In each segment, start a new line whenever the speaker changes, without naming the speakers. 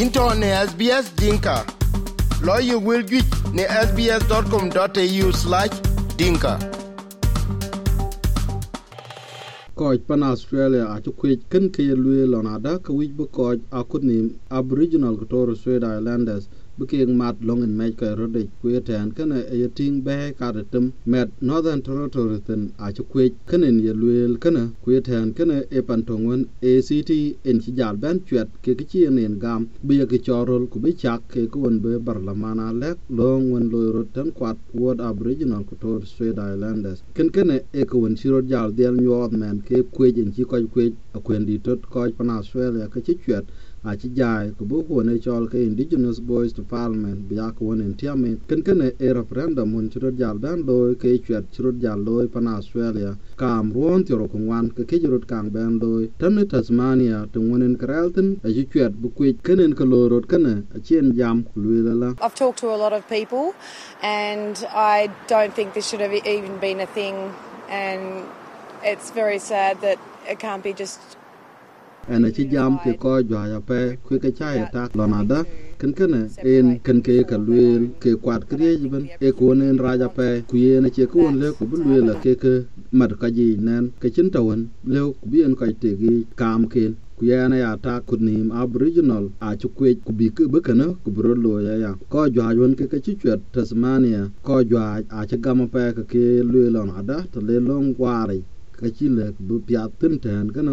into ne SBS Dinka. Lawyer will get ne sbs.com.au slash dinka.
kɔc pan australia aci kuec kën ke ye luee lɔn ada ke wic bi kɔc akut nim aboriginal ke tore islanders bekeng mat long en mej ka rode kwe ten kana e ting be ka de tum, met northern territory ten, a chu kwej kenen ye luel kana kwe ten kana e pan tongon act en chi jal ben chwet ke ke chi nen gam, bi ke chorol ku bi chak, ke ku won be barlamana lek, long won loy rot ten kwat word aboriginal ku tor strait islanders. Ken kana e ko won chi rot jal del nyod men, ke kwej en chi ko kwej akwendi tot ko pan australia ke chi chwet chol ke indigenous boys to parliament ken ken e referendum hun ci jal ke ci jal australia kam ruon ke ke ben tan tasmania to kralten bu chien jam
I've talked to a lot of people, and I don't think this should have even been a thing. And it's very sad that it can't be just
ena ci jam ke ko joya pe ku ke cha ya ta lo na da. Ken ken en ken ke ka luel ke kwat kre ben. E ko nen raja pe ku ye na che ko le ku bu luel ke ke mat ka ji nen. Ke chin tawon le ku bien ka te gi kam ken ku yana ya ta ku kunim aboriginal, a ci ku ku bi ke be kana ku bro lo ya ya. Ko jwa won ke ke ci chwet tasmania, ko jwa a ci gam pe ke ke luel na da to le long wari ka ci le bu pya tin tan kana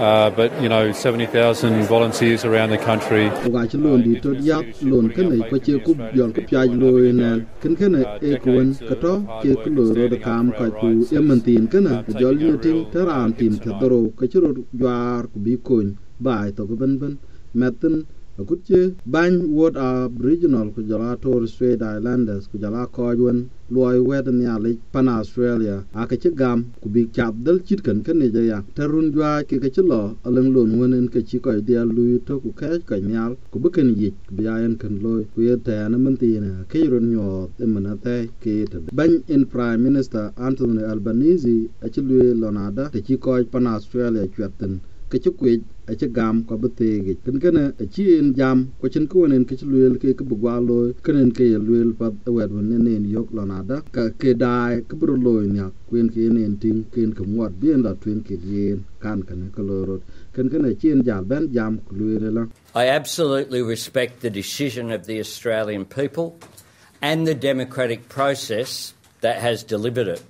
Uh, but you know, 70,000 volunteers around the country.
Chi di to nei ko ku yon e kun ka to ku lo ro da kam ka e tin na tin tin ka ka chi ro ku bi kun to metin akut che bany word aboriginal ku jala torres strait islanders ku jala ko won loy wedan ya le pan australia. Aka ci gam ku bi chap dal chit kan ya. Tarun jwa ke ka ci lo alang lon wonen ka ci ko dia lu to ku ka ka nyal ku bu kan yi ku bi ayen kan loy ku ye ta na man ti ke ron nyo te ta ke ta ban in prime minister anthony albanese a ci lu lonada te ci ko pan australia chwetten ke ci kwe a ci gam ken a ci en jam ko cin ko nen ke ci luel ke ke kenen ke luel pa yok ka ke dai ke lo nya ke nen tin ken ke mwat bien twen ke yen kan rot. Ken ci en ben jam ko luel la.
I absolutely respect the decision of the Australian people and the democratic process that has delivered it.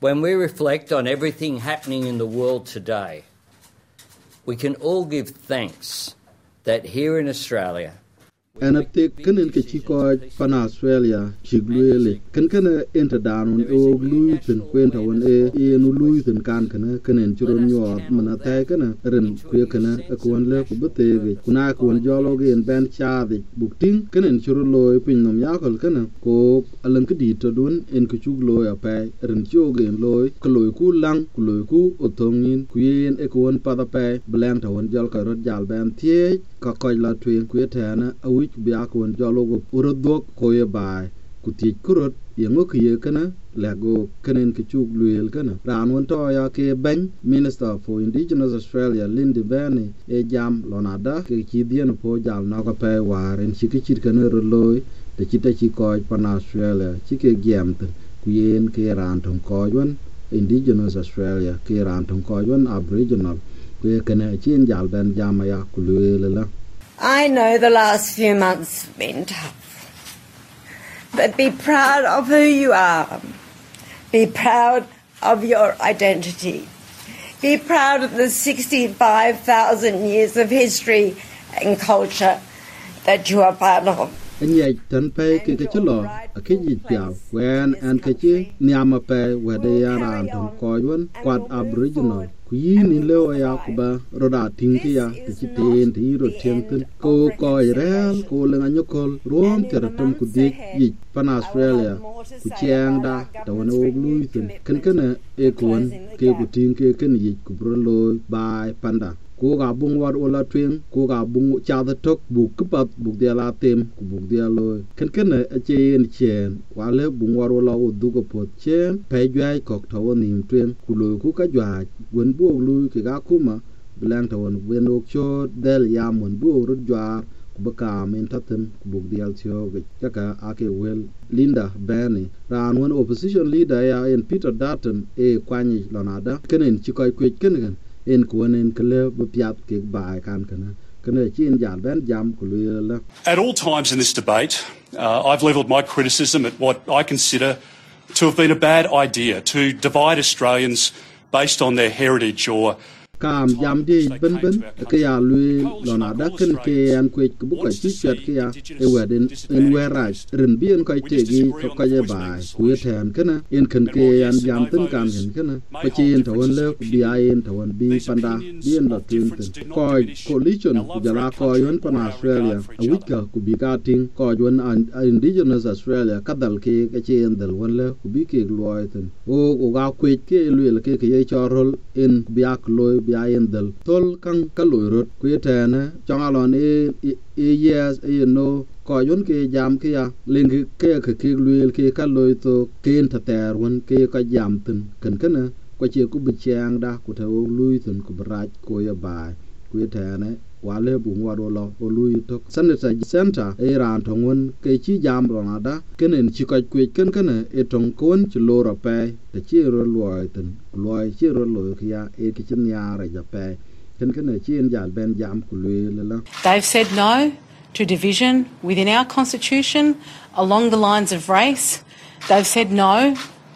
When we reflect on everything happening in the world today, we can all give thanks that here in Australia,
ena tek kenen ke chikoj pana Australia chigluele ken kene ente danun e wog luithin kwenta wan e yenu luithin kan kene kenen chiron nyot mana tai kene ren kwe kene kuwan le kubetege kuna kuwan jologi en ben chadhi bukting kenen chiro loy piny nom yakol kene ko alang kedi tadun en kichug loy apai ren chogen loy kloy ku lang kloy ku otongin kuyen e kuwan pada pai beleng tawan jol karot jal ben thiech ka ko la tuen ku etana a wi bi ak won jolo go uro dok bai ku ti kurot ye ngo ki kana la go kenen ke chuk luel kana ran won to ya ke ben minister for indigenous australia, lindy benny e jam lonada ke ki dien po jal na ko pe waren chi ke chit kana ro loy te chi te chi ko pan australia, chi ke giam te ku yen ke ran ton ko won indigenous australia ke ran ton ko won aboriginal.
I know the last few months have been tough, but be proud of who you are. Be proud of your identity. Be proud of the 65,000 years of history and culture that you are part of.
anh nhạy trần pe kì a chất lò ở cái gì chào quen anh cái chứ niam aboriginal ku yin in leo ya ku ba roda ting ki ya ti chi ten ti ro tieng tin ko ko rel ko le nganyo kol rom ter tum ku dik yi pan australia ku chiang da ta wan o lui tin ken ken e ko wan ke ku ting ke ken yi ku bro lo bai panda ko ga bung war ola twing ko ga bung cha the tok bu kpat bu de la tem ku bu de lo ken ken a che yen chen wa le bung war ola u du ko po chen pe jwai kok to nim twing ku lo ku ka jwa wen bu lu ki ga kuma blang to wen wen ok cho, del ya mon bu ru jwa, ku ba ka men ta tem, ku bu de al tio ge ka ka ke wel Linda Benny ran wen opposition leader ya en Peter Dutton e kwanyi lonada kenen chi koy kwet kenen. Kele ke bai kan kana kana chin jan ben jam
At all times in this debate, uh, I've levelled my criticism at what I consider to have been a bad idea to divide Australians based on their heritage or
kam jam di ben ben ke ya lui lo na da ken ke an kwe ku bu ka chi chet ke ya e wedin en we rin ren bien ko te gi ko ka ye bai ku ye ten kana en ken ke an jam tin kan ken kana ko chi en thon le ku bi ai en thon bi panda bien lo tin tin ko ko li chon ku jara ko yon pan australia. A wit ka ku bi ka tin ko yon an indigenous australia ka dal ke ke chi en dal won le ku bi ke lo tin o o ga kwe ke lu le ke ke ye chorol en biak loy biayen dal tol kang ka kuyetene chongalon e e yes e no ko yon ke jam ke ya ling ke ke ke luel ke kaloy to ken ta ter won ke ka jam tin. Ken ken ko che ku bi chang da, ku ta lui tin ku braj ko ya bai. Kuyetene yetene wale bu ngwado lo o lui to senator center e ran to ngun ke chi jam ro na da kenen chi ko kwe ken ken e tong kon chi lo ro pe. Te chi ro lo ten lo chi ro lo ya e ki chin ya ra ja pe. Ken ken chi en jal ben jam ku le la.
They've said no to division within our constitution along the lines of race. They've said no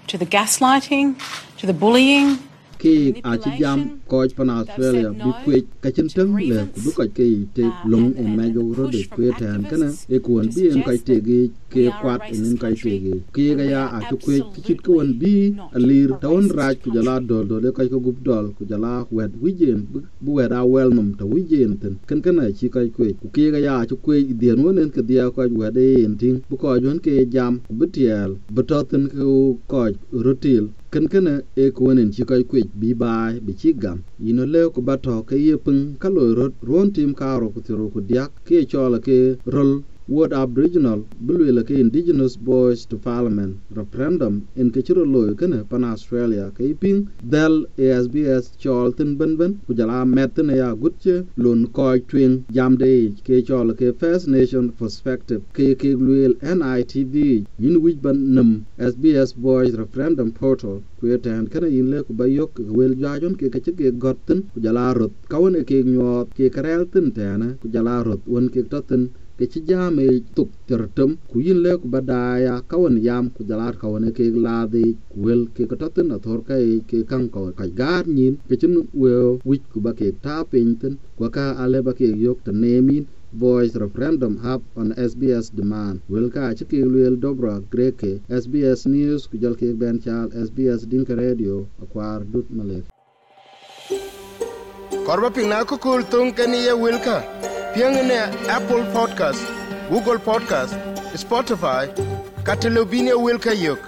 to the gaslighting, to the bullying,
ki a chi jam ko pan australia bi kwe ka chin teng le ku bu ka ke te long en ma jo ro de kwe tan kana e kuon bi en ka te gi ke kwat en ka te gi ki ga ya a chu kwe ki chit kuon bi a lir taun raj ku jala dol dol ka ko gup dol ku jala wet wijen bu wet a wel num ta wijen ten kan kana chi ka kwe ku ki ga ya chu kwe dien won en ka dia ko wet e en ting bu ko jon ke jam bu tiel bu to ten ko ko rotil kan kana e kuonen chi kai kwech bi bai bi chi gam yino le ko bato ke ye pung ka lo rot ron tim ka ro ku tiro ku diak ke chola ke rol Word Aboriginal bulwela ke Indigenous Voice to Parliament referendum in ke chiro lo kana pan Australia ke ping dal ASBS chol tin ben ben ku jala metin ya gutche lon ko twing jam de ke chol ke First Nation perspective ke ke lwel NITV yin wij ban nam SBS Voice referendum portal kwetan kana yin le ku bayok wel jajon ke ke ke gotten ku jala rot kawne ke nyot ke karel tin tana ku jala rot won ke totin ke ci jame tuk tertem ku yin le ku badaya kawan yam ku jalat kawan ke ladi wel ke ko tatin na thor kai ke kan ko ka gar nyin ke chin we wich ku ba ke ta pinten ku ka ale ba ke yok ta nemin voice referendum hub on SBS demand. Wel ka ci ke lwel dobra greke SBS news ku jal ke ben chal SBS dinka radio akwar dut malek
korba pina ko kul tung kani ye wilka pieng'ne apple podcast google podcast spotify kata lobine wilkayok